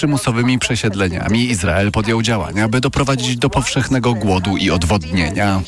przymusowymi przesiedleniami Izrael podjął działania, by doprowadzić do powszechnego głodu i odwodnienia.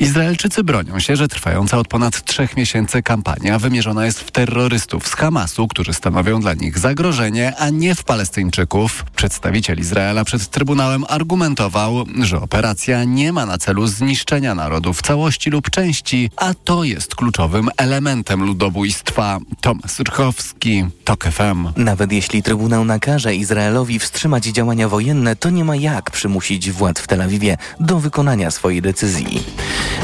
Izraelczycy bronią się, że trwająca od ponad trzech miesięcy kampania wymierzona jest w terrorystów z Hamasu, którzy stanowią dla nich zagrożenie, a nie w Palestyńczyków. Przedstawiciel Izraela przed Trybunałem argumentował, że operacja nie ma na celu zniszczenia narodu w całości lub części, a to jest kluczowym elementem ludobójstwa. Tomasz Rchowski, TOK FM. Nawet jeśli Trybunał nakaże Izraelowi wstrzymać działania wojenne, to nie ma jak przymusić władz w Tel Awiwie do wykonania swojej decyzji.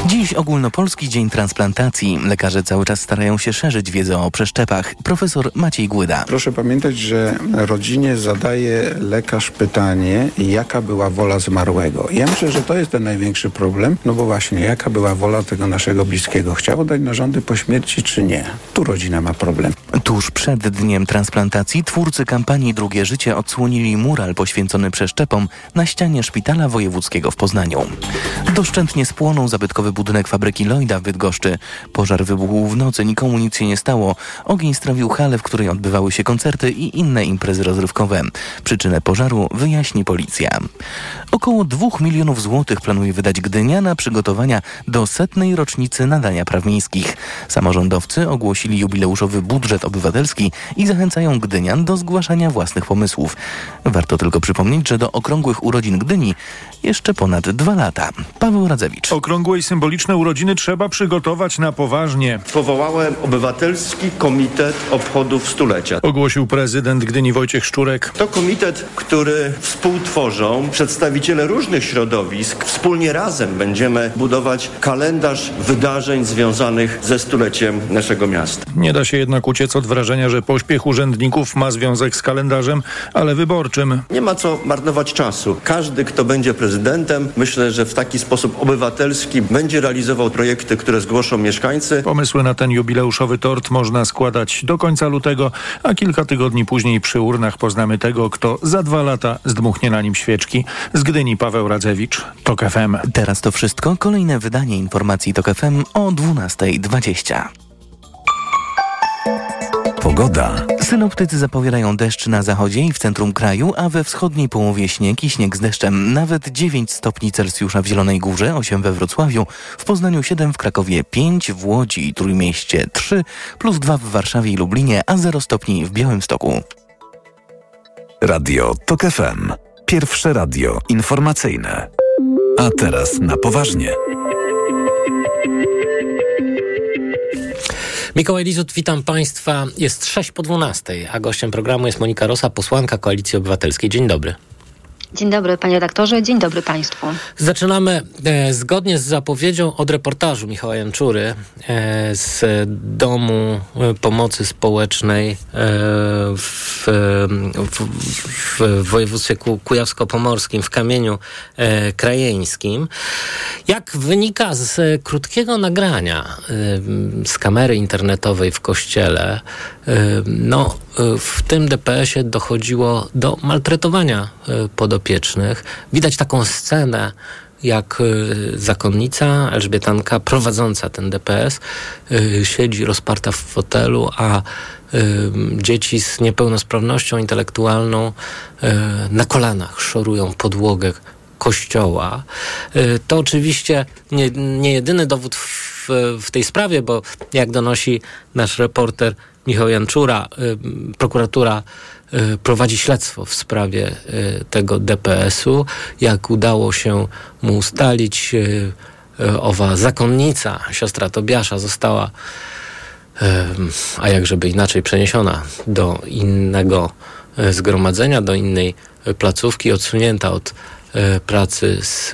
Dziś ogólnopolski dzień transplantacji. Lekarze cały czas starają się szerzyć wiedzę o przeszczepach. Profesor Maciej Głyda. Proszę pamiętać, że rodzinie zadaje lekarz pytanie, jaka była wola zmarłego. Ja myślę, że to jest ten największy problem, no bo właśnie, jaka była wola tego naszego bliskiego? Chciał dać narządy po śmierci, czy nie? Tu rodzina ma problem. Tuż przed dniem transplantacji twórcy kampanii Drugie Życie odsłonili mural poświęcony przeszczepom na ścianie Szpitala Wojewódzkiego w Poznaniu. Doszczętnie spłonął zabytkowy budynek fabryki Lloyda w Bydgoszczy. Pożar wybuchł w nocy, nikomu nic się nie stało. Ogień strawił halę, w której odbywały się koncerty i inne imprezy rozrywkowe. Przyczynę pożaru wyjaśni policja. Około 2 milionów złotych planuje wydać Gdynia na przygotowania do setnej rocznicy nadania praw miejskich. Samorządowcy ogłosili jubileuszowy budżet obywatelski i zachęcają Gdynian do zgłaszania własnych pomysłów. Warto tylko przypomnieć, że do okrągłych urodzin Gdyni jeszcze ponad dwa lata. Paweł Radzewicz. Okrągłe i symboliczne urodziny trzeba przygotować na poważnie. Powołałem Obywatelski Komitet Obchodów Stulecia. Ogłosił prezydent Gdyni Wojciech Szczurek. To komitet, który współtworzą przedstawiciele różnych środowisk. Wspólnie razem będziemy budować kalendarz wydarzeń związanych ze stuleciem naszego miasta. Nie da się jednak uciec od wrażenia, że pośpiech urzędników ma związek z kalendarzem, ale wyborczym. Nie ma co marnować czasu. Każdy, kto będzie prezydentem, myślę, że w taki sposób obywatelski będzie realizował projekty, które zgłoszą mieszkańcy. Pomysły na ten jubileuszowy tort można składać do końca lutego, a kilka tygodni później przy urnach poznamy tego, kto za dwa lata zdmuchnie na nim świeczki. Z Gdyni Paweł Radzewicz, TOK FM. Teraz to wszystko. Kolejne wydanie informacji TOK FM o 12.20. Pogoda. Synoptycy zapowiadają deszcz na zachodzie i w centrum kraju, a we wschodniej połowie śnieg i śnieg z deszczem. Nawet 9 stopni Celsjusza w Zielonej Górze, 8 we Wrocławiu, w Poznaniu 7, w Krakowie 5, w Łodzi i Trójmieście 3, plus 2 w Warszawie i Lublinie, a 0 stopni w Białymstoku. Radio TOK FM. Pierwsze radio informacyjne. A teraz na poważnie. Mikołaj Lizut, witam Państwa. Jest 6 po 12, a gościem programu jest Monika Rosa, posłanka Koalicji Obywatelskiej. Dzień dobry. Dzień dobry panie redaktorze, dzień dobry państwu. Zaczynamy e, zgodnie z zapowiedzią od reportażu Michała Janczury e, z Domu e, Pomocy Społecznej e, w, w, w województwie ku, kujawsko-pomorskim, w Kamieniu e, Krajeńskim. Jak wynika z krótkiego nagrania e, z kamery internetowej w kościele, no w tym DPS-ie dochodziło do maltretowania podopiecznych. Widać taką scenę, jak zakonnica Elżbietanka prowadząca ten DPS siedzi rozparta w fotelu, a dzieci z niepełnosprawnością intelektualną na kolanach szorują podłogę kościoła. To oczywiście nie, nie jedyny dowód w, w tej sprawie, bo jak donosi nasz reporter Michał Janczura, prokuratura prowadzi śledztwo w sprawie tego DPS-u. Jak udało się mu ustalić, owa zakonnica, siostra Tobiasza, została, a jak żeby inaczej, przeniesiona do innego zgromadzenia, do innej placówki, odsunięta od pracy z,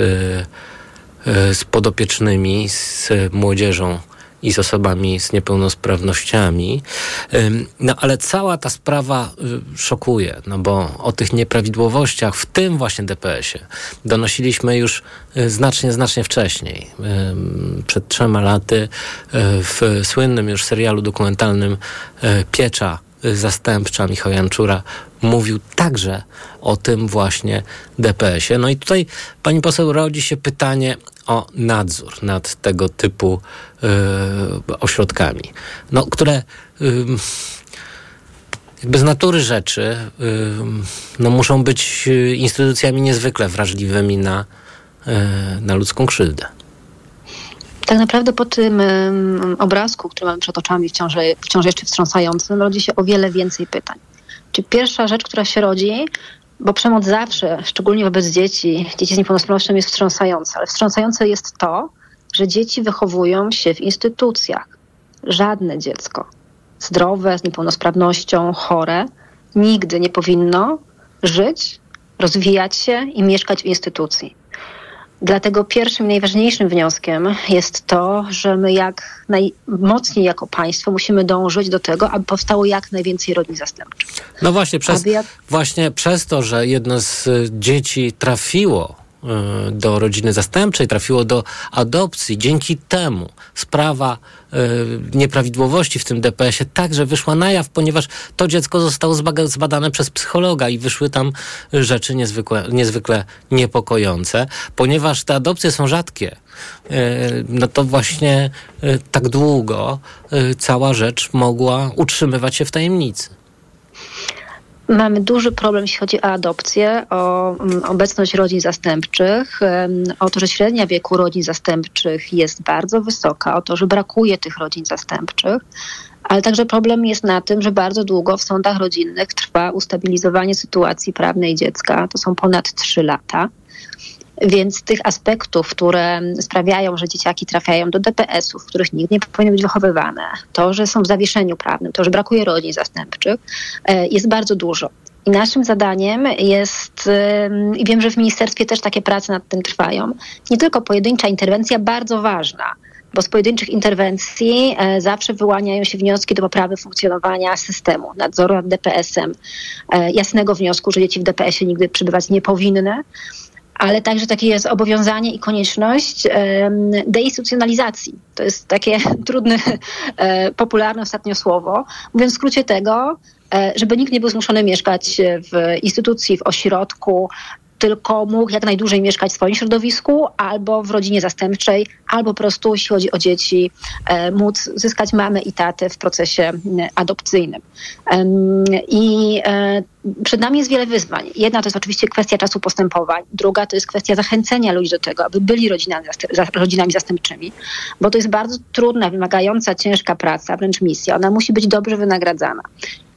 z podopiecznymi, z młodzieżą i z osobami z niepełnosprawnościami. No ale cała ta sprawa szokuje, no bo o tych nieprawidłowościach w tym właśnie DPS-ie donosiliśmy już znacznie, znacznie wcześniej. Przed trzema laty w słynnym już serialu dokumentalnym Piecza zastępcza Michał Janczura mówił także o tym właśnie DPS-ie. No i tutaj pani poseł rodzi się pytanie o nadzór nad tego typu y, ośrodkami, no, które y, jakby z natury rzeczy no, muszą być instytucjami niezwykle wrażliwymi na, na ludzką krzywdę. Tak naprawdę po tym obrazku, który mamy przed oczami, wciąż, wciąż jeszcze wstrząsającym, rodzi się o wiele więcej pytań. Czy pierwsza rzecz, która się rodzi, bo przemoc zawsze, szczególnie wobec dzieci, dzieci z niepełnosprawnością jest wstrząsająca, ale wstrząsające jest to, że dzieci wychowują się w instytucjach. Żadne dziecko zdrowe, z niepełnosprawnością, chore, nigdy nie powinno żyć, rozwijać się i mieszkać w instytucji. Dlatego pierwszym, najważniejszym wnioskiem jest to, że my jak najmocniej jako państwo musimy dążyć do tego, aby powstało jak najwięcej rodzin zastępczych. No właśnie przez, jak... właśnie przez to, że jedno z dzieci trafiło Y, do rodziny zastępczej, trafiło do adopcji. Dzięki temu sprawa y, nieprawidłowości w tym DPS-ie także wyszła na jaw, ponieważ to dziecko zostało zbadane przez psychologa i wyszły tam rzeczy niezwykle, niezwykle niepokojące. Ponieważ te adopcje są rzadkie, y, no to właśnie tak długo cała rzecz mogła utrzymywać się w tajemnicy. Mamy duży problem, jeśli chodzi o adopcję, o mm, obecność rodzin zastępczych, o to, że średnia wieku rodzin zastępczych jest bardzo wysoka, o to, że brakuje tych rodzin zastępczych. Ale także problem jest na tym, że bardzo długo w sądach rodzinnych trwa ustabilizowanie sytuacji prawnej dziecka. To są ponad trzy lata. Więc tych aspektów, które sprawiają, że dzieciaki trafiają do DPS-ów, w których nikt nie powinny być wychowywane, to, że są w zawieszeniu prawnym, to, że brakuje rodzin zastępczych, e, jest bardzo dużo. I naszym zadaniem jest, i wiem, że w ministerstwie też takie prace nad tym trwają, nie tylko pojedyncza interwencja, bardzo ważna, bo z pojedynczych interwencji e, zawsze wyłaniają się wnioski do poprawy funkcjonowania systemu, nadzoru nad DPS-em, e, jasnego wniosku, że dzieci w DPS-ie nigdy przybywać nie powinny, ale także takie jest obowiązanie i konieczność deinstytucjonalizacji. To jest takie trudne, e, popularne ostatnio słowo. Mówiąc w skrócie tego, e, żeby nikt nie był zmuszony mieszkać w instytucji, w ośrodku, tylko mógł jak najdłużej mieszkać w swoim środowisku, albo w rodzinie zastępczej, albo po prostu, jeśli chodzi o dzieci, e, móc zyskać mamę i tatę w procesie adopcyjnym. I e, przed nami jest wiele wyzwań. Jedna to jest oczywiście kwestia czasu postępowań, druga to jest kwestia zachęcenia ludzi do tego, aby byli rodzinami, rodzinami zastępczymi, bo to jest bardzo trudna, wymagająca, ciężka praca, wręcz misja. Ona musi być dobrze wynagradzana.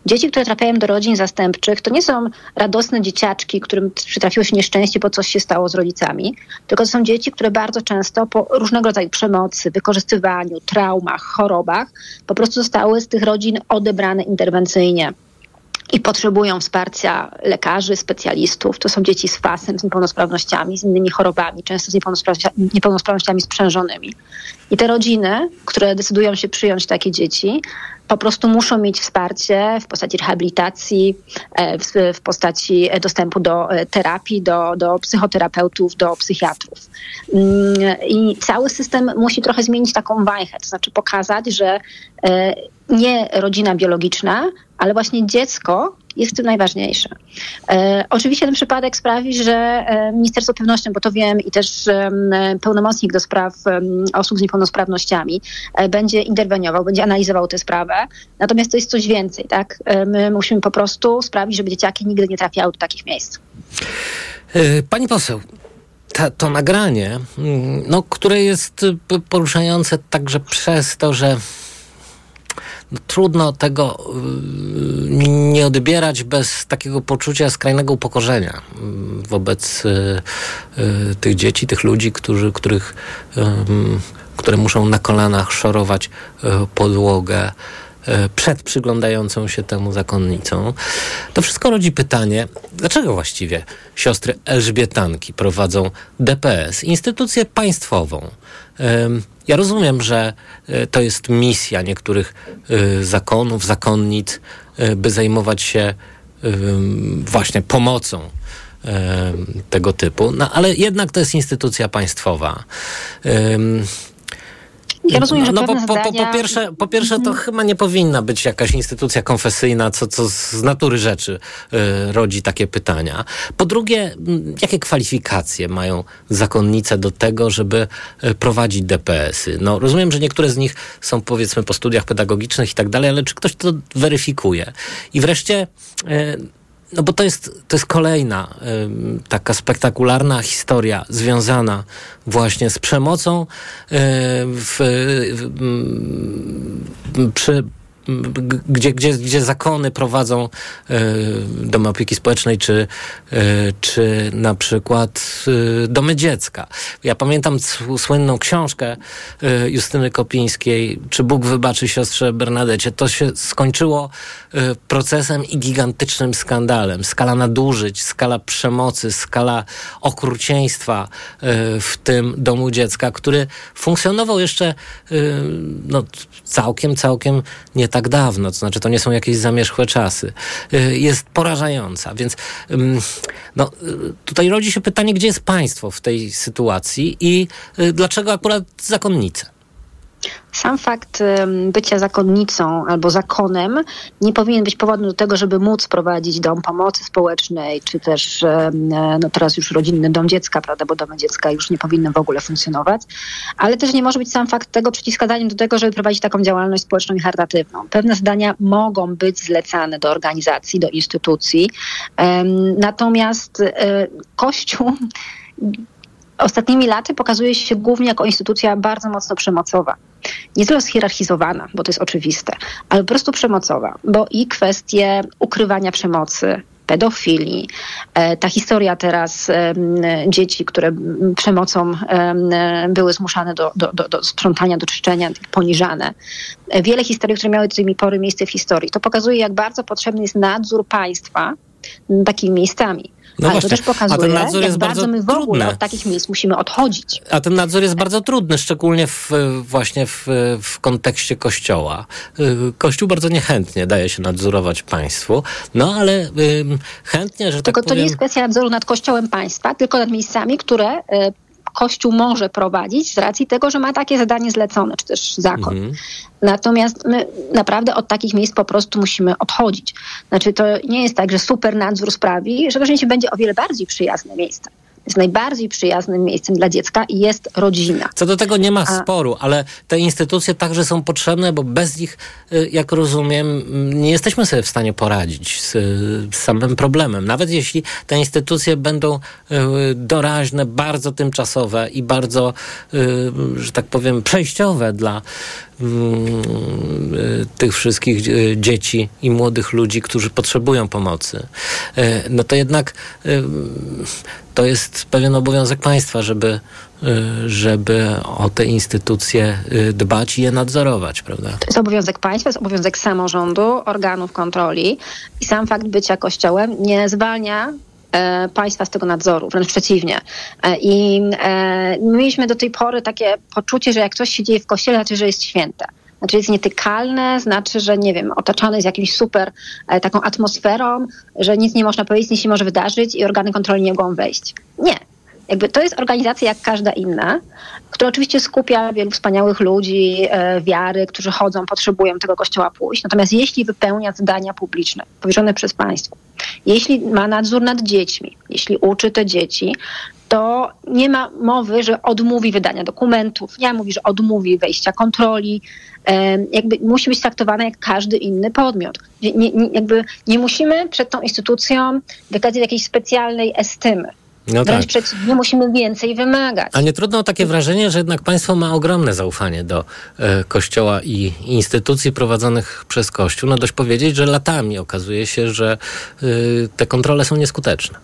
Dzieci, które trafiają do rodzin zastępczych, to nie są radosne dzieciaczki, którym przytrafiło się nieszczęście, bo coś się stało z rodzicami, tylko to są dzieci, które bardzo często po różnego rodzaju przemocy, wykorzystywaniu, traumach, chorobach po prostu zostały z tych rodzin odebrane interwencyjnie i potrzebują wsparcia lekarzy, specjalistów. To są dzieci z fasem, z niepełnosprawnościami, z innymi chorobami, często z niepełnosprawnościami, niepełnosprawnościami sprzężonymi. I te rodziny, które decydują się przyjąć takie dzieci, po prostu muszą mieć wsparcie w postaci rehabilitacji, e, w, postaci dostępu do e, terapii, do, do psychoterapeutów, do psychiatrów. Mm, I cały system musi trochę zmienić taką wajchę, to znaczy pokazać, że e, nie rodzina biologiczna, ale właśnie dziecko jest tym najważniejsze. E, oczywiście ten przypadek sprawi, że e, Ministerstwo Pewnością, bo to wiem i też e, pełnomocnik do spraw e, osób z niepełnosprawnościami e, będzie interweniował, będzie analizował tę sprawę. Natomiast to jest coś więcej, tak? E, my musimy po prostu sprawić, żeby dzieciaki nigdy nie trafiały do takich miejsc. Pani poseł, ta, to nagranie, mm, no, które jest poruszające także przez to, że no, trudno tego y, nie odbierać bez takiego poczucia skrajnego upokorzenia mm, wobec y, y, tych dzieci, tych ludzi, którzy, których, które muszą na kolanach szorować podłogę przed przyglądającą się temu zakonnicą. To wszystko rodzi pytanie, dlaczego właściwie siostry Elżbietanki prowadzą DPS, instytucję państwową, ja rozumiem, że e, to jest misja niektórych e, zakonów, zakonnic, e, by zajmować się właśnie pomocą tego typu, no ale jednak to jest instytucja państwowa. Ja rozumiem, że no, no po, po, po, pierwsze, po pierwsze to chyba nie powinna być jakaś instytucja konfesyjna, co, co z natury rzeczy y, rodzi takie pytania. Po drugie, m, jakie kwalifikacje mają zakonnice do tego, żeby y, prowadzić DPS-y? No, rozumiem, że niektóre z nich są powiedzmy po studiach pedagogicznych i tak dalej, ale czy ktoś to weryfikuje? I wreszcie... Y, no bo to jest, to jest kolejna y, taka spektakularna historia związana właśnie z przemocą y, w, y, przy gdzie, gdzie, gdzie zakony prowadzą y, domy opieki społecznej, czy, y, czy na przykład y, domy dziecka. Ja pamiętam słynną książkę Justyny Kopińskiej, czy Bóg wybaczy siostrze Bernadecie. To się skończyło procesem i gigantycznym skandalem. Skala nadużyć, skala przemocy, skala okrucieństwa w tym domu dziecka, który funkcjonował jeszcze no, całkiem, całkiem nie tak dawno, to znaczy to nie są jakieś zamierzchłe czasy, jest porażająca. Więc no, tutaj rodzi się pytanie, gdzie jest państwo w tej sytuacji i dlaczego akurat zakonnice? Sam fakt bycia zakonnicą albo zakonem nie powinien być powodem do tego, żeby móc prowadzić dom pomocy społecznej, czy też no teraz już rodzinny dom dziecka, prawda, bo domy dziecka już nie powinny w ogóle funkcjonować, ale też nie może być sam fakt tego przeciwwskazaniem do tego, żeby prowadzić taką działalność społeczną i charytatywną. Pewne zdania mogą być zlecane do organizacji, do instytucji, natomiast e, Kościół ostatnimi laty pokazuje się głównie jako instytucja bardzo mocno przemocowa. Nie tyle schierarchizowana, bo to jest oczywiste, ale po prostu przemocowa, bo i kwestie ukrywania przemocy, pedofilii. E, ta historia teraz dzieci, które przemocą były zmuszane do, do, do, do sprzątania, do czyszczenia, poniżane. E, wiele historii, które miały do tej pory miejsce w historii. To pokazuje, jak bardzo potrzebny jest nadzór państwa takimi miejscami. No Ale właśnie. to też pokazuje, a ten nadzór jest bardzo, bardzo my w ogóle trudny. od takich miejsc musimy odchodzić. A ten nadzór jest bardzo trudny, szczególnie w, właśnie w, w kontekście Kościoła. Kościół bardzo niechętnie daje się nadzurować państwu, no ale chętnie, że tak Tylko tak powiem... to nie jest kwestia nadzoru nad Kościołem państwa, tylko nad miejscami, które y, Kościół może prowadzić z racji tego, że ma takie zadanie zlecone, czy też zakon. Mhm. Natomiast my naprawdę od takich miejsc po prostu musimy odchodzić. Znaczy to nie jest tak, że super nadzór sprawi, że to się będzie o wiele bardziej przyjazne miejsce jest najbardziej przyjaznym miejscem dla dziecka i jest rodzina. Co do tego nie ma sporu, ale te instytucje także są potrzebne, bo bez nich, y, jak rozumiem, nie jesteśmy sobie w stanie poradzić z, z samym problemem. Nawet jeśli te instytucje będą y, doraźne, bardzo tymczasowe i bardzo, y, że tak powiem, przejściowe dla tych wszystkich dzieci i młodych ludzi, którzy potrzebują pomocy, no to jednak to jest pewien obowiązek państwa, żeby, żeby o te instytucje dbać i je nadzorować, prawda? To jest obowiązek państwa, jest obowiązek samorządu, organów kontroli i sam fakt bycia kościołem nie zwalnia e, państwa z tego nadzoru, wręcz przeciwnie. E, I e, mieliśmy do tej pory takie poczucie, że jak coś się dzieje w kościele, znaczy, że jest święte znaczy jest nietykalne, znaczy, że nie wiem, otaczane jest jakimś super e, taką atmosferą, że nic nie można powiedzieć, nic się może wydarzyć i organy kontroli nie mogą wejść. Nie. Jakby to jest organizacja jak każda inna, która oczywiście skupia wielu wspaniałych ludzi, e, wiary, którzy chodzą, potrzebują tego kościoła pójść. Natomiast jeśli wypełnia zadania publiczne powierzone przez państwo, jeśli ma nadzór nad dziećmi, jeśli uczy te dzieci, to nie ma mowy, że odmówi wydania dokumentów, nie mówi, że odmówi wejścia kontroli, jakby musi być traktowana jak każdy inny podmiot. Nie, nie, jakby nie musimy przed tą instytucją wykazać jakiejś specjalnej estymy. No Wręcz tak. przeciwnie, musimy więcej wymagać. A nie trudno takie wrażenie, że jednak państwo ma ogromne zaufanie do e, Kościoła i instytucji prowadzonych przez Kościół. No dość powiedzieć, że latami okazuje się, że e, te kontrole są nieskuteczne.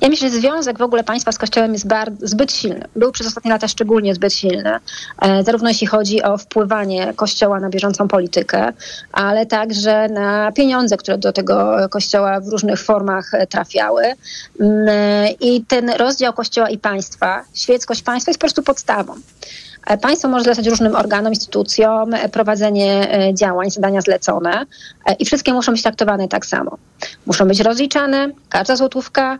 Ja myślę, że związek w ogóle państwa z Kościołem jest zbyt silny. Był przez ostatnie lata szczególnie zbyt silny, e, zarówno jeśli chodzi o wpływanie Kościoła na bieżącą politykę, ale także na pieniądze, które do tego Kościoła w różnych formach e, trafiały. Mm, e, I ten rozdział Kościoła i państwa, świeckość państwa jest po prostu podstawą. Państwo może zlecać różnym organom, instytucjom prowadzenie działań, zadania zlecone i wszystkie muszą być traktowane tak samo. Muszą być rozliczane, każda złotówka,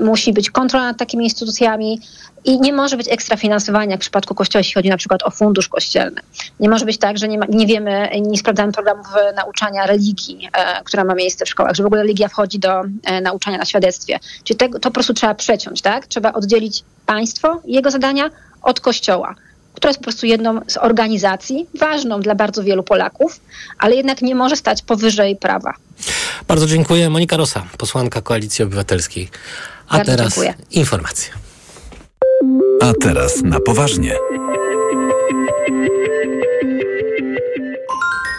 musi być kontrola nad takimi instytucjami, i nie może być ekstra finansowania jak w przypadku kościoła, jeśli chodzi na przykład o fundusz kościelny. Nie może być tak, że nie, ma, nie wiemy, nie sprawdzamy programów nauczania religii, e, która ma miejsce w szkołach, że w ogóle religia wchodzi do e, nauczania na świadectwie. Czyli to po prostu trzeba przeciąć, tak? Trzeba oddzielić państwo i jego zadania od kościoła która jest po prostu jedną z organizacji, ważną dla bardzo wielu Polaków, ale jednak nie może stać powyżej prawa. Bardzo dziękuję. Monika Rosa, posłanka Koalicji Obywatelskiej. A bardzo teraz dziękuję. informacje. A teraz na poważnie.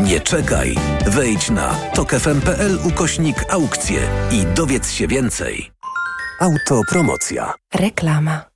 Nie czekaj. Wejdź na tokefm.pl ukośnik aukcje i dowiedz się więcej. Autopromocja. Reklama.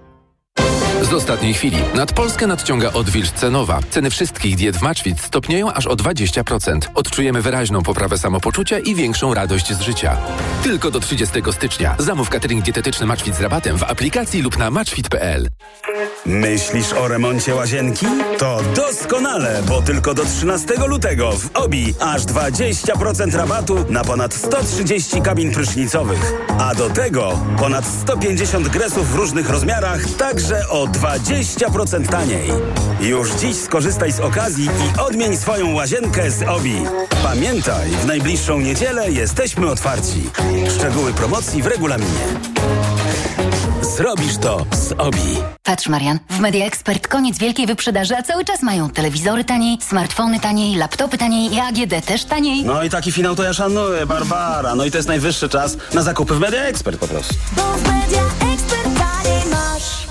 Z ostatniej chwili nad Polskę nadciąga odwilż cenowa. Ceny wszystkich diet w Maczwit stopnieją aż o 20%. Odczujemy wyraźną poprawę samopoczucia i większą radość z życia. Tylko do 30 stycznia. Zamów catering dietetyczny Maczwit z rabatem w aplikacji lub na maczwit.pl. Myślisz o remoncie łazienki? To doskonale, bo tylko do 13 lutego w OBI aż 20% rabatu na ponad 130 kabin prysznicowych. A do tego ponad 150 gresów w różnych rozmiarach, także o 20% taniej. Już dziś skorzystaj z okazji i odmień swoją łazienkę z OBI. Pamiętaj, w najbliższą niedzielę jesteśmy otwarci. Szczegóły promocji w regulaminie. Zrobisz to z OBI. Patrz Marian, w Media Expert koniec wielkiej wyprzedaży, a cały czas mają telewizory taniej, smartfony taniej, laptopy taniej i AGD też taniej. No i taki finał to ja szanuję, Barbara. No i to jest najwyższy czas na zakupy w Media Expert po prostu. Bo w Media Expert masz.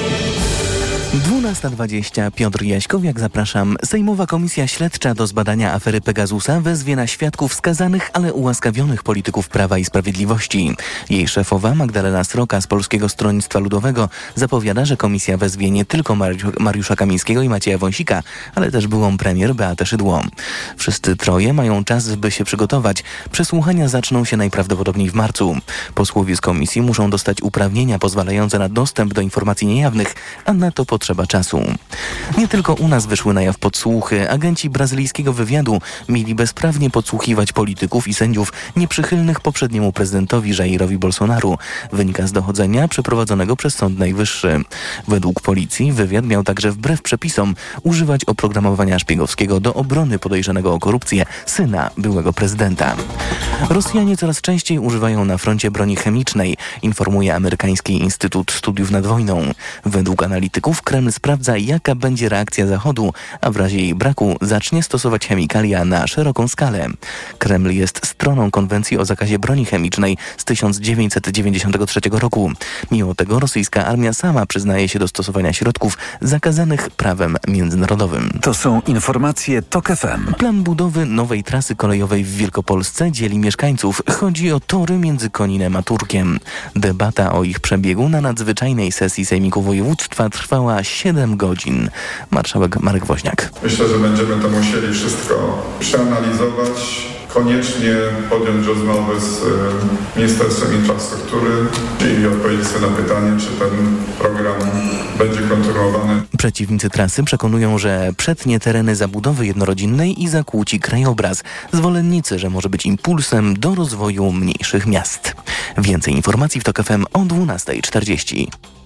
12.20 Piotr Jaśkowiak, zapraszam. Sejmowa Komisja Śledcza do zbadania afery Pegasusa wezwie na świadków skazanych, ale ułaskawionych polityków Prawa i Sprawiedliwości. Jej szefowa Magdalena Sroka z Polskiego Stronnictwa Ludowego zapowiada, że komisja wezwie nie tylko Mariusza Kamińskiego i Macieja Wąsika, ale też byłą premier Beatę Szydło. Wszyscy troje mają czas, by się przygotować. Przesłuchania zaczną się najprawdopodobniej w marcu. Posłowie z komisji muszą dostać uprawnienia pozwalające na dostęp do informacji niejawnych, a na to pod potrzeba czasu. Nie tylko u nas wyszły na jaw podsłuchy. Agenci brazylijskiego wywiadu mieli bezprawnie podsłuchiwać polityków i sędziów nieprzychylnych poprzedniemu prezydentowi Jairowi Bolsonaru. Wynika z dochodzenia przeprowadzonego przez Sąd Najwyższy. Według policji wywiad miał także wbrew przepisom używać oprogramowania szpiegowskiego do obrony podejrzanego o korupcję syna byłego prezydenta. Rosjanie coraz częściej używają na froncie broni chemicznej, informuje amerykański Instytut Studiów nad Wojną. Według analityków Kreml sprawdza, jaka będzie reakcja Zachodu, a w razie jej braku zacznie stosować chemikalia na szeroką skalę. Kreml jest stroną konwencji o zakazie broni chemicznej z 1993 roku. Mimo tego rosyjska armia sama przyznaje się do stosowania środków zakazanych prawem międzynarodowym. To są informacje TOK FM. Plan budowy nowej trasy kolejowej w Wielkopolsce dzieli mieszkańców. Chodzi o tory między Koninem a Turkiem. Debata o ich przebiegu na nadzwyczajnej sesji Sejmiku Województwa trwała 7 godzin. Marszałek Marek Woźniak. Myślę, że będziemy to musieli wszystko przeanalizować, koniecznie podjąć rozmowę z e, Ministerstwem Infrastruktury i odpowiedzieć sobie na pytanie, czy ten program będzie kontynuowany. Przeciwnicy trasy przekonują, że przetnie tereny zabudowy jednorodzinnej i zakłóci krajobraz. Zwolennicy, że może być impulsem do rozwoju mniejszych miast. Więcej informacji w TOK FM o 12.40.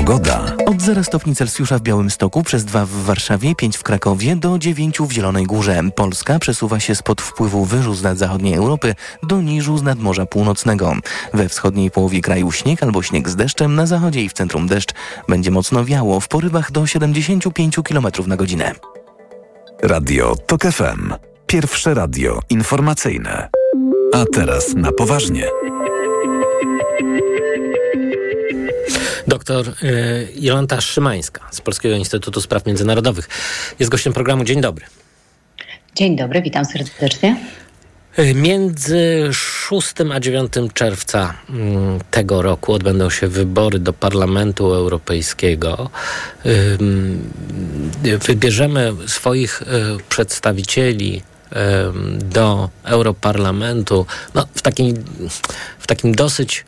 Pogoda. Od 0 stopni Celsjusza w Białymstoku, przez 2 w Warszawie, 5 w Krakowie, do 9 w Zielonej Górze. Polska przesuwa się spod wpływu wyżu z nad zachodniej Europy do niżu z nad Morza Północnego. We wschodniej połowie kraju śnieg albo śnieg z deszczem, na zachodzie i w centrum deszcz. Będzie mocno wiało, w porywach do 75 km na godzinę. Radio TOK FM. Pierwsze radio informacyjne. A teraz na poważnie. Doktor y, Jolanta Szymańska z Polskiego Instytutu Spraw Międzynarodowych jest gościem programu. Dzień dobry. Dzień dobry, witam serdecznie. Y, Między 6 a 9 czerwca mm, tego roku odbędą się wybory do Parlamentu Europejskiego. Ym, y, Wybierzemy swoich przedstawicieli do Europarlamentu no, w, takim, w takim dosyć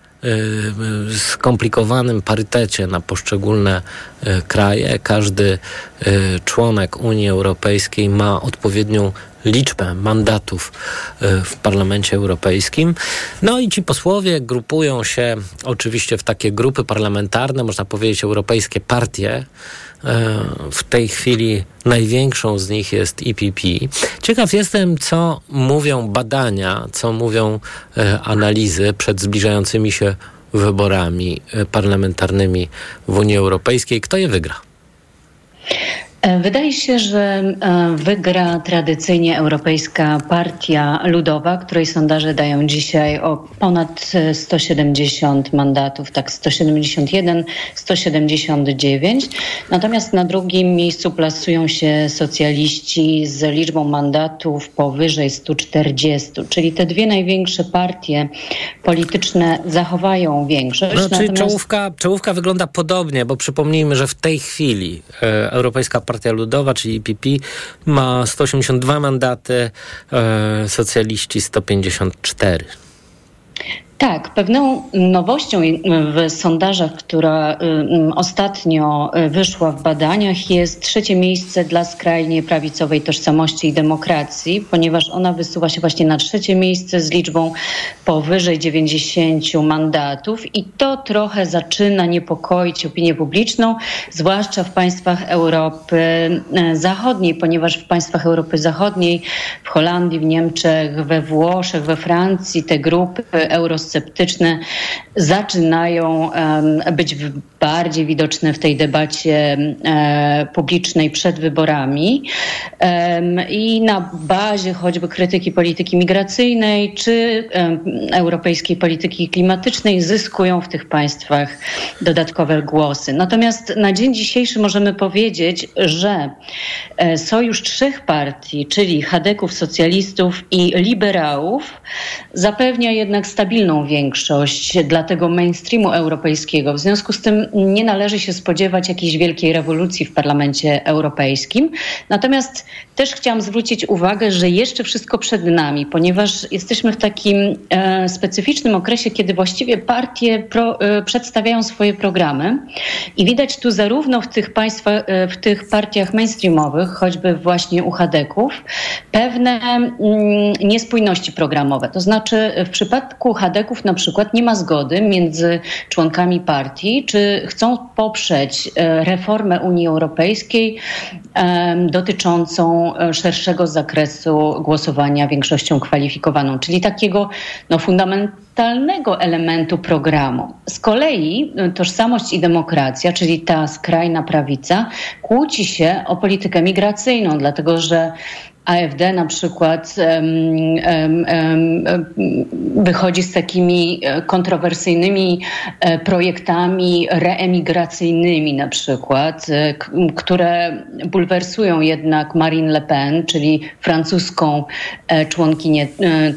skomplikowanym parytecie na poszczególne y, kraje. Każdy y, członek Unii Europejskiej ma odpowiednią liczbę mandatów y, w Parlamencie Europejskim. No i ci posłowie grupują się oczywiście w takie grupy parlamentarne, można powiedzieć europejskie partie. W tej chwili największą z nich jest EPP. Ciekaw jestem, co mówią badania, co mówią y, analizy przed zbliżającymi się wyborami y, parlamentarnymi w Unii Europejskiej. Kto je wygra? E, Wydaje się, że e, wygra tradycyjnie Europejska Partia Ludowa, której sondaże dają dzisiaj o ponad e, 170 mandatów, tak 171, 179. Natomiast na drugim miejscu plasują się socjaliści z liczbą mandatów powyżej 140, czyli te dwie największe partie polityczne zachowają większość. No, czyli Natomiast- czołówka, czołówka wygląda podobnie, bo przypomnijmy, że w tej chwili e, Europejska Partia Ludowa, czyli EPP, ma 182 mandaty, e, socjaliści 154. Tak, pewną nowością w sondażach, która y, ostatnio y, wyszła w badaniach, jest trzecie miejsce dla skrajnie prawicowej tożsamości i demokracji, ponieważ ona wysuwa się właśnie na trzecie miejsce z liczbą powyżej 90 mandatów i to trochę zaczyna niepokoić opinię publiczną, zwłaszcza w państwach Europy y, Zachodniej, ponieważ w państwach Europy Zachodniej, w Holandii, w Niemczech, we Włoszech, we Francji te grupy eurosceptyczne zaczynają em, być bardziej widoczne w tej debacie publicznej przed wyborami i na bazie choćby krytyki polityki migracyjnej czy europejskiej polityki klimatycznej zyskują w tych państwach dodatkowe głosy. Natomiast na dzień dzisiejszy możemy powiedzieć, że e, sojusz trzech partii, czyli chadeków, socjalistów i liberałów, zapewnia jednak stabilną większość dla tego mainstreamu europejskiego. W związku z tym nie należy się spodziewać jakiejś wielkiej rewolucji w Parlamencie Europejskim. Natomiast też chciałam zwrócić uwagę, że jeszcze wszystko przed nami, ponieważ jesteśmy w takim e, specyficznym okresie, kiedy właściwie partie pro, e, przedstawiają swoje programy i widać tu zarówno w tych państwach, e, w tych partiach mainstreamowych, choćby właśnie u chadeków, pewne mm, niespójności programowe. To znaczy w przypadku na przykład nie ma zgody między członkami partii, czy chcą poprzeć e, reformę Unii Europejskiej em, dotyczącą e, szerszego zakresu głosowania większością kwalifikowaną, czyli takiego no, fundamentalnego elementu programu. Z kolei e, tożsamość i demokracja, czyli ta skrajna prawica, kłóci się o politykę migracyjną, dlatego że AfD na przykład wychodzi z takimi e, kontrowersyjnymi e, projektami reemigracyjnymi na przykład, e, które bulwersują jednak Marine Le Pen, czyli francuską członkinię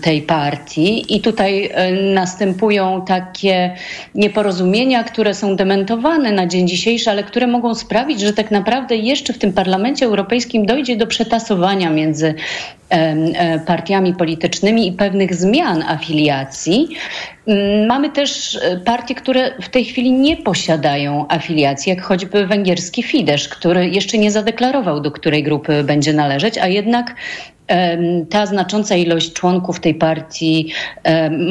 tej partii. I tutaj następują takie nieporozumienia, które są dementowane na dzień dzisiejszy, ale które mogą sprawić, że tak naprawdę jeszcze w tym Parlamencie Europejskim dojdzie do przetasowania między partiami politycznymi i pewnych zmian afiliacji. Mm, mamy też partie, które w tej chwili nie posiadają afiliacji, jak choćby węgierski Fidesz, który jeszcze nie zadeklarował, do której grupy będzie należeć, a jednak ta znacząca ilość członków tej partii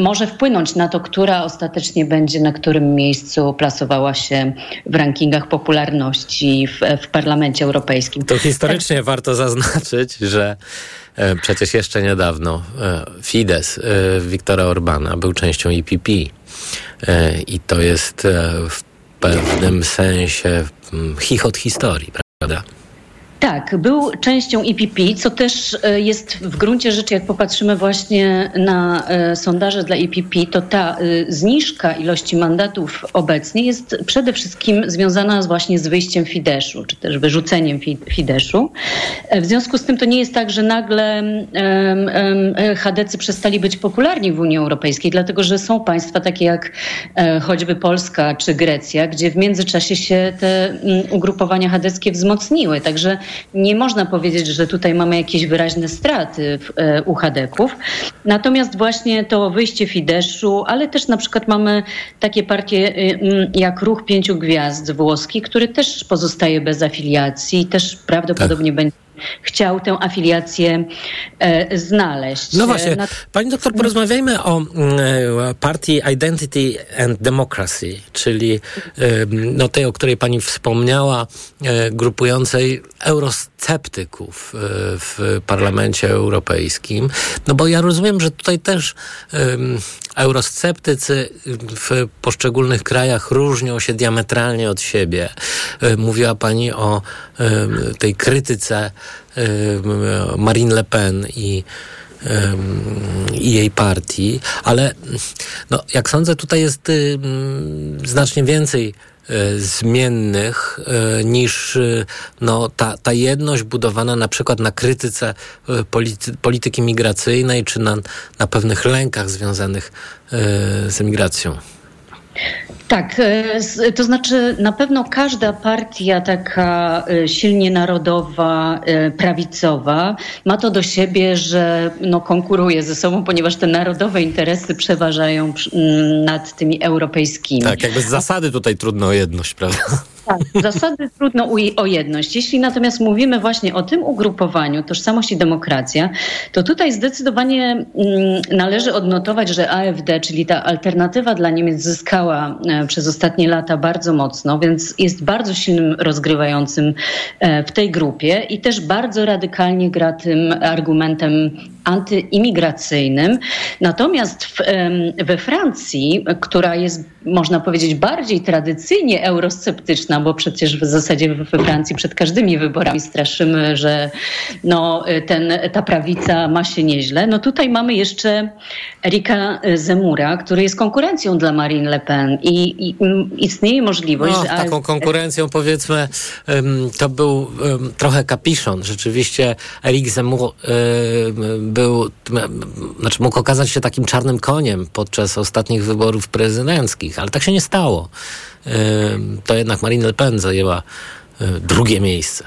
może wpłynąć na to, która ostatecznie będzie na którym miejscu plasowała się w rankingach popularności w, w Parlamencie Europejskim. To historycznie tak. warto zaznaczyć, że e, przecież jeszcze niedawno e, Fidesz e, Wiktora Orbana był częścią EPP i to jest w pewnym sensie chichot historii, prawda? Tak, był częścią EPP, co też e, jest w gruncie rzeczy, jak popatrzymy właśnie na e, sondaże dla EPP, to ta e, zniżka ilości mandatów obecnie jest przede wszystkim związana właśnie z wyjściem Fideszu, czy też wyrzuceniem Fideszu. W związku z tym to nie jest tak, że nagle chadecy przestali być popularni w Unii Europejskiej, dlatego że są państwa takie jak choćby Polska czy Grecja, gdzie w międzyczasie się te ugrupowania chadeckie wzmocniły. Także nie można powiedzieć, że tutaj mamy jakieś wyraźne straty w, e, u Hadeków. Natomiast właśnie to wyjście Fideszu, ale też na przykład mamy takie partie y, jak Ruch Pięciu Gwiazd włoski, który też pozostaje bez afiliacji i też prawdopodobnie tak. będzie chciał tę afiliację e, znaleźć. No właśnie, pani doktor, porozmawiajmy o mm, e, partii Identity and Democracy, czyli e, no, tej, o której pani wspomniała, e, grupującej eurosceptyków e, w Parlamencie Europejskim. No bo ja rozumiem, że tutaj też eurosceptycy w poszczególnych krajach różnią się diametralnie od siebie. E, mówiła pani o tej krytyce Marine Le Pen i i jej partii, ale no, jak sądzę, tutaj jest znacznie więcej e, zmiennych e, niż no, ta, ta jedność budowana na przykład na krytyce polity, polityki migracyjnej czy na, na pewnych lękach związanych z emigracją. Tak, e, to znaczy na pewno każda partia taka e, silnie narodowa, e, prawicowa ma to do siebie, że no, konkuruje ze sobą, ponieważ te narodowe interesy przeważają nad tymi europejskimi. Tak, jakby z zasady tutaj trudno o jedność, prawda? Tak, zasady trudno o jedność. Jeśli natomiast mówimy właśnie o tym ugrupowaniu, tożsamość i demokracja, to tutaj zdecydowanie mm, należy odnotować, że AfD, czyli ta alternatywa dla Niemiec zyskała e, przez ostatnie lata bardzo mocno, więc jest bardzo silnym rozgrywającym e, w tej grupie i też bardzo radykalnie gra tym argumentem antyimigracyjnym. Natomiast w, we Francji, która jest, można powiedzieć, bardziej tradycyjnie eurosceptyczna, bo przecież w zasadzie we Francji przed każdymi wyborami straszymy, że no, ten, ta prawica ma się nieźle. No tutaj mamy jeszcze Erika Zemura, który jest konkurencją dla Marine Le Pen i, i istnieje możliwość, no. Taką konkurencją powiedzmy to był trochę kapiszon. Rzeczywiście Erik Zemur był, znaczy mógł okazać się takim czarnym koniem podczas ostatnich wyborów prezydenckich, ale tak się nie stało. To jednak Marine Le Pen zajęła drugie miejsce.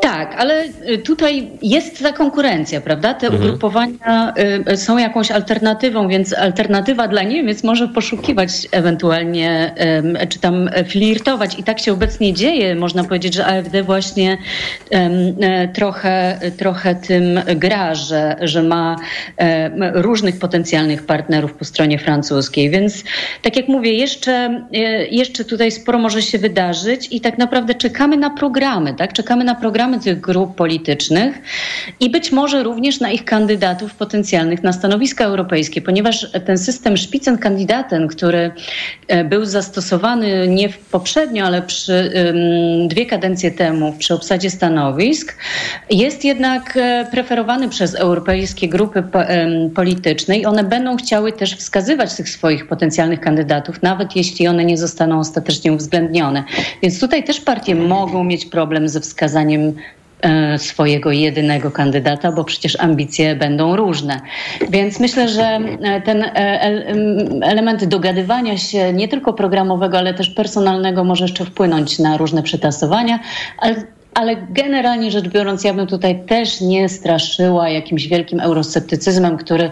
Tak, ale y, tutaj jest ta konkurencja, prawda? Te mhm. ugrupowania y, są jakąś alternatywą, więc alternatywa dla Niemiec może poszukiwać ewentualnie, czy tam flirtować. I tak się obecnie dzieje. Można powiedzieć, że AfD właśnie e, trochę, trochę tym gra, że, że ma różnych potencjalnych partnerów po stronie francuskiej. Więc tak jak mówię, jeszcze, e, jeszcze tutaj sporo może się wydarzyć i tak naprawdę czekamy na programy, tak? Czekamy na programy tych grup politycznych i być może również na ich kandydatów potencjalnych na stanowiska europejskie, ponieważ ten system Spitzenkandidaten, który e, był zastosowany nie poprzednio, ale przy dwie kadencje temu przy obsadzie stanowisk, jest jednak e, preferowany przez europejskie grupy polityczne i one będą chciały też wskazywać tych swoich potencjalnych kandydatów, nawet jeśli one nie zostaną ostatecznie uwzględnione. Więc tutaj też partie mogą mieć problem ze wskazaniem swojego jedynego kandydata, bo przecież ambicje będą różne. Więc myślę, że e, ten e, element dogadywania się nie tylko programowego, ale też personalnego może jeszcze wpłynąć na różne przetasowania, ale ale generalnie rzecz biorąc, ja bym tutaj też nie straszyła jakimś wielkim eurosceptycyzmem, który,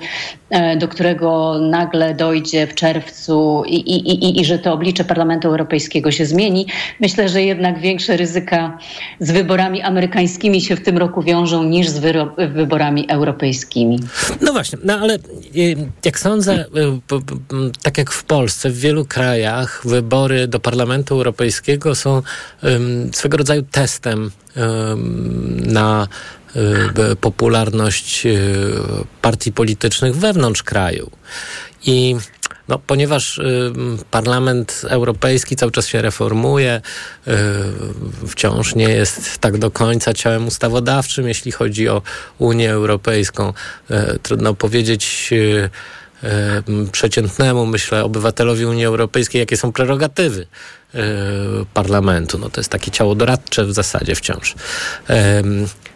e, do którego nagle dojdzie w czerwcu i, i, i, i że to oblicze Parlamentu Europejskiego się zmieni. Myślę, że jednak większe ryzyka z wyborami amerykańskimi się w tym roku wiążą niż z wyborami europejskimi. No właśnie, no ale y, jak sądzę, y, tak jak w Polsce, w wielu krajach wybory do Parlamentu Europejskiego są swego rodzaju testem na popularność partii politycznych wewnątrz kraju. I no, ponieważ Parlament Europejski cały czas się reformuje, wciąż nie jest tak do końca ciałem ustawodawczym, jeśli chodzi o Unię Europejską. Y, trudno powiedzieć przeciętnemu, myślę, obywatelowi Unii Europejskiej, jakie są prerogatywy parlamentu. No to jest takie ciało doradcze w zasadzie wciąż.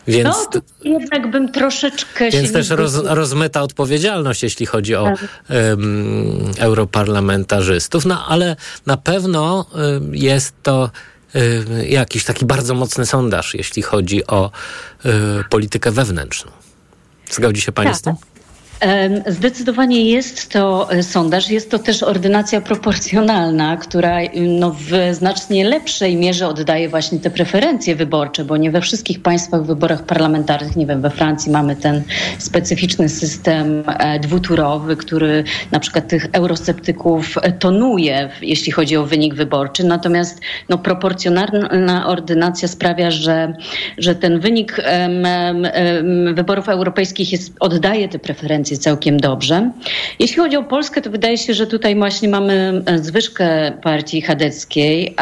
Więc, no, jednak bym troszeczkę Więc też roz, rozmyta odpowiedzialność, jeśli chodzi o um, europarlamentarzystów. No ale na pewno um, jest to um, jakiś taki bardzo mocny sondaż, jeśli chodzi o politykę wewnętrzną. Zgodzi się Pani tak. z tym? Zdecydowanie jest to e, sondaż, jest to też ordynacja proporcjonalna, która no, w znacznie lepszej mierze oddaje właśnie te preferencje wyborcze, bo nie we wszystkich państwach w wyborach parlamentarnych, nie wiem, we Francji mamy ten specyficzny system e, dwuturowy, który na przykład tych eurosceptyków tonuje, jeśli chodzi o wynik wyborczy. Natomiast no, proporcjonalna ordynacja sprawia, że, że ten wynik um, um, wyborów europejskich jest, oddaje te preferencje całkiem dobrze. Jeśli chodzi o Polskę, to wydaje się, że tutaj właśnie mamy e, zwyżkę partii chadeckiej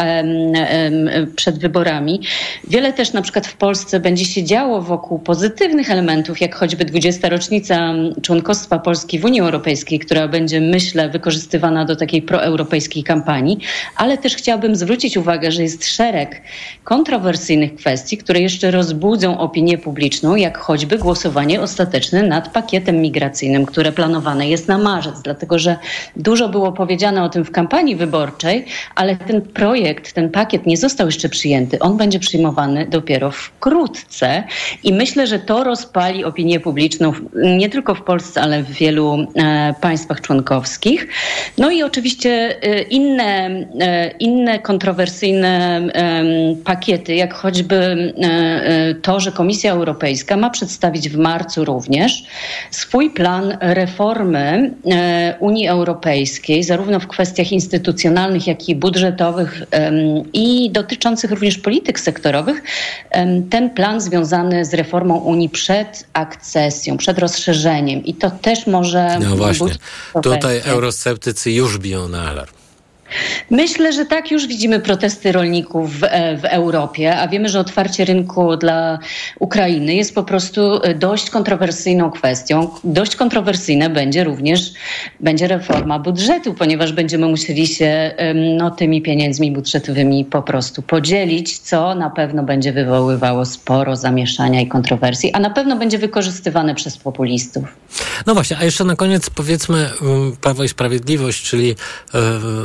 przed wyborami. Wiele też na przykład w Polsce będzie się działo wokół pozytywnych elementów, jak choćby 20. rocznica członkostwa Polski w Unii Europejskiej, która będzie, myślę, wykorzystywana do takiej proeuropejskiej kampanii, ale też chciałabym zwrócić uwagę, że jest szereg kontrowersyjnych kwestii, które jeszcze rozbudzą opinię publiczną, jak choćby głosowanie ostateczne nad pakietem migracyjnym które planowane jest na marzec, dlatego że dużo było powiedziane o tym w kampanii wyborczej, ale ten projekt, ten pakiet nie został jeszcze przyjęty. On będzie przyjmowany dopiero wkrótce i myślę, że to rozpali opinię publiczną nie tylko w Polsce, ale w wielu e, państwach członkowskich. No i oczywiście e, inne, e, inne kontrowersyjne pakiety, jak choćby to, że Komisja Europejska ma przedstawić w marcu również swój plan reformy e, Unii Europejskiej, zarówno w kwestiach instytucjonalnych, jak i budżetowych i dotyczących również polityk sektorowych, ten plan związany z reformą Unii przed akcesją, przed rozszerzeniem. I to też może. No właśnie. Tutaj eurosceptycy już biją na alarm. Myślę, że tak już widzimy protesty rolników w, e, w, Europie, a wiemy, że otwarcie rynku dla Ukrainy jest po prostu e, dość kontrowersyjną kwestią. Dość kontrowersyjna będzie również będzie reforma budżetu, ponieważ będziemy musieli się no, tymi pieniędzmi budżetowymi po prostu podzielić, co na pewno będzie wywoływało sporo zamieszania i kontrowersji, a na pewno będzie wykorzystywane przez populistów. No właśnie, a jeszcze na koniec powiedzmy Prawo i Sprawiedliwość, czyli e,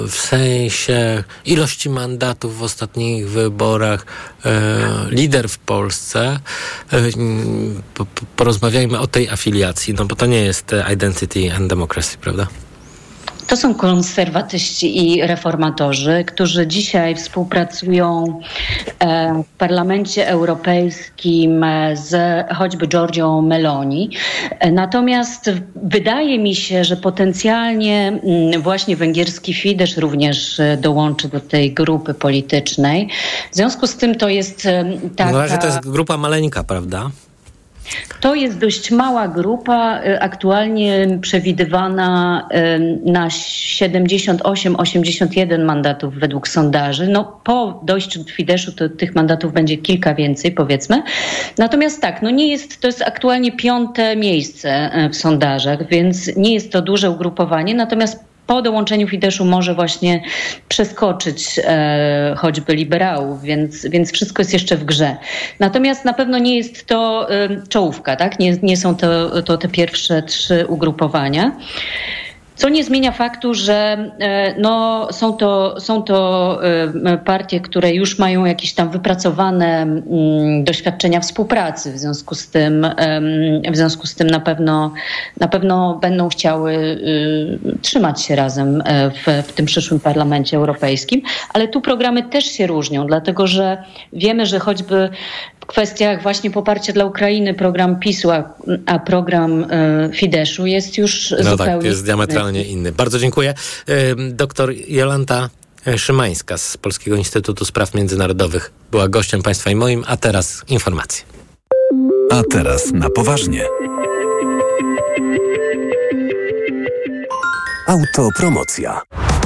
w sensie ilości mandatów w ostatnich wyborach e, lider w Polsce. E, porozmawiajmy o tej afiliacji, no bo to nie jest Identity and Democracy, prawda? To są konserwatyści i reformatorzy, którzy dzisiaj współpracują e, w Parlamencie Europejskim e, z choćby Giorgio Meloni. E, natomiast wydaje mi się, że potencjalnie mm, właśnie węgierski Fidesz również dołączy do tej grupy politycznej. W związku z tym to jest taka... No razie to jest grupa maleńka, prawda? To jest dość mała grupa, y, aktualnie przewidywana y, na 78-81 mandatów według sondaży. No, po dojściu do Fideszu to tych mandatów będzie kilka więcej, powiedzmy. Natomiast tak, no nie jest, to jest aktualnie piąte miejsce y, w sondażach, więc nie jest to duże ugrupowanie. Natomiast po dołączeniu Fideszu może właśnie przeskoczyć e, choćby liberałów, więc, więc wszystko jest jeszcze w grze. Natomiast na pewno nie jest to e, czołówka, tak? Nie, nie są to, to te pierwsze trzy ugrupowania. Co nie zmienia faktu, że e, no, są, to, są to e, partie, które już mają jakieś tam wypracowane doświadczenia współpracy. W związku z tym, w związku z tym na, pewno, na pewno będą chciały y, trzymać się razem e, w, w tym przyszłym Parlamencie Europejskim. Ale tu programy też się różnią, dlatego że wiemy, że choćby kwestiach właśnie poparcia dla Ukrainy program PiSu, a, a program y, Fideszu jest już no zupełnie tak, jest diametralnie inny. Bardzo dziękuję. Doktor Jolanta Szymańska z Polskiego Instytutu Spraw Międzynarodowych była gościem Państwa i moim, a teraz informacje. A teraz na poważnie. Autopromocja.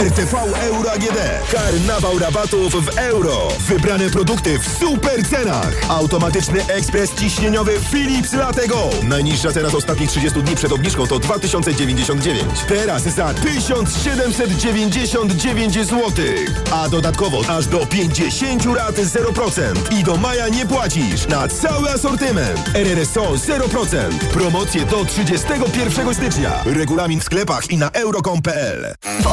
RTV Euro AGD. Karnawał rabatów w euro. Wybrane produkty w super cenach. Automatyczny ekspres ciśnieniowy Philips Latego. Najniższa cena z ostatnich 30 dni przed obniżką to 2099. Teraz za 1799 zł. A dodatkowo aż do 50 rat 0%. I do maja nie płacisz na cały asortyment. RRSO 0%. Promocje do 31 stycznia. Regulamin w sklepach i na euro.com.pl. W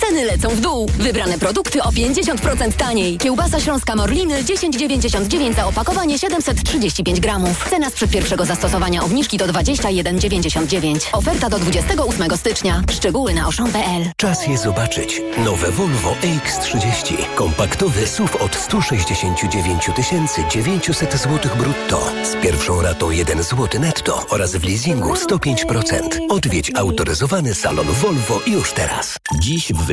Ceny lecą w dół. Wybrane produkty o 50% taniej. Kiełbasa śląska Morliny 10,99 za opakowanie 735 gramów. Cena sprzed pierwszego zastosowania obniżki to 21,99. Oferta do 28 stycznia. Szczegóły na oszą.pl. Czas je zobaczyć. Nowe Volvo EX30. Kompaktowy SUV od 169 900 zł brutto. Z pierwszą ratą 1 zł netto oraz w leasingu 105%. Odwiedź autoryzowany salon Volvo już teraz. Dziś w